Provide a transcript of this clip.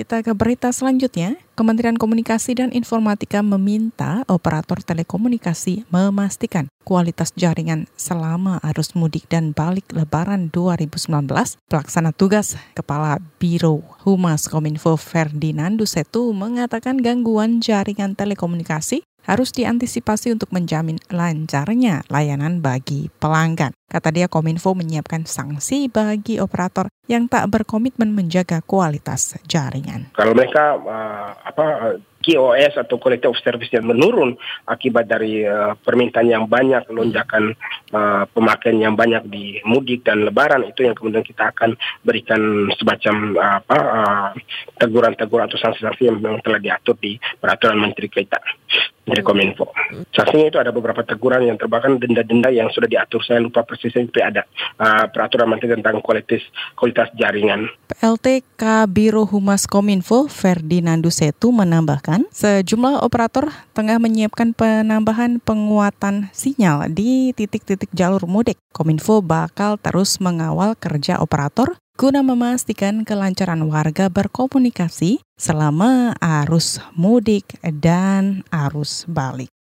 Kita ke berita selanjutnya. Kementerian Komunikasi dan Informatika meminta operator telekomunikasi memastikan kualitas jaringan selama arus mudik dan balik lebaran 2019. Pelaksana tugas Kepala Biro Humas Kominfo Ferdinando Setu mengatakan gangguan jaringan telekomunikasi harus diantisipasi untuk menjamin lancarnya layanan bagi pelanggan. Kata dia, Kominfo menyiapkan sanksi bagi operator yang tak berkomitmen menjaga kualitas jaringan. Kalau mereka uh, apa QoS atau quality of service yang menurun akibat dari uh, permintaan yang banyak, lonjakan uh, pemakaian yang banyak di mudik dan lebaran itu yang kemudian kita akan berikan semacam uh, apa teguran-teguran atau sanksi-sanksi yang telah diatur di peraturan Menteri kita dari Kominfo. Sanksinya itu ada beberapa teguran yang terbahkan denda-denda yang sudah diatur. Saya lupa persisnya itu ada uh, peraturan Menteri tentang kualitas kualitas jaringan. PLT Kabiro Humas Kominfo Ferdinando Setu menambahkan sejumlah operator tengah menyiapkan penambahan penguatan sinyal di titik-titik jalur mudik. Kominfo bakal terus mengawal kerja operator guna memastikan kelancaran warga berkomunikasi selama arus mudik dan arus balik.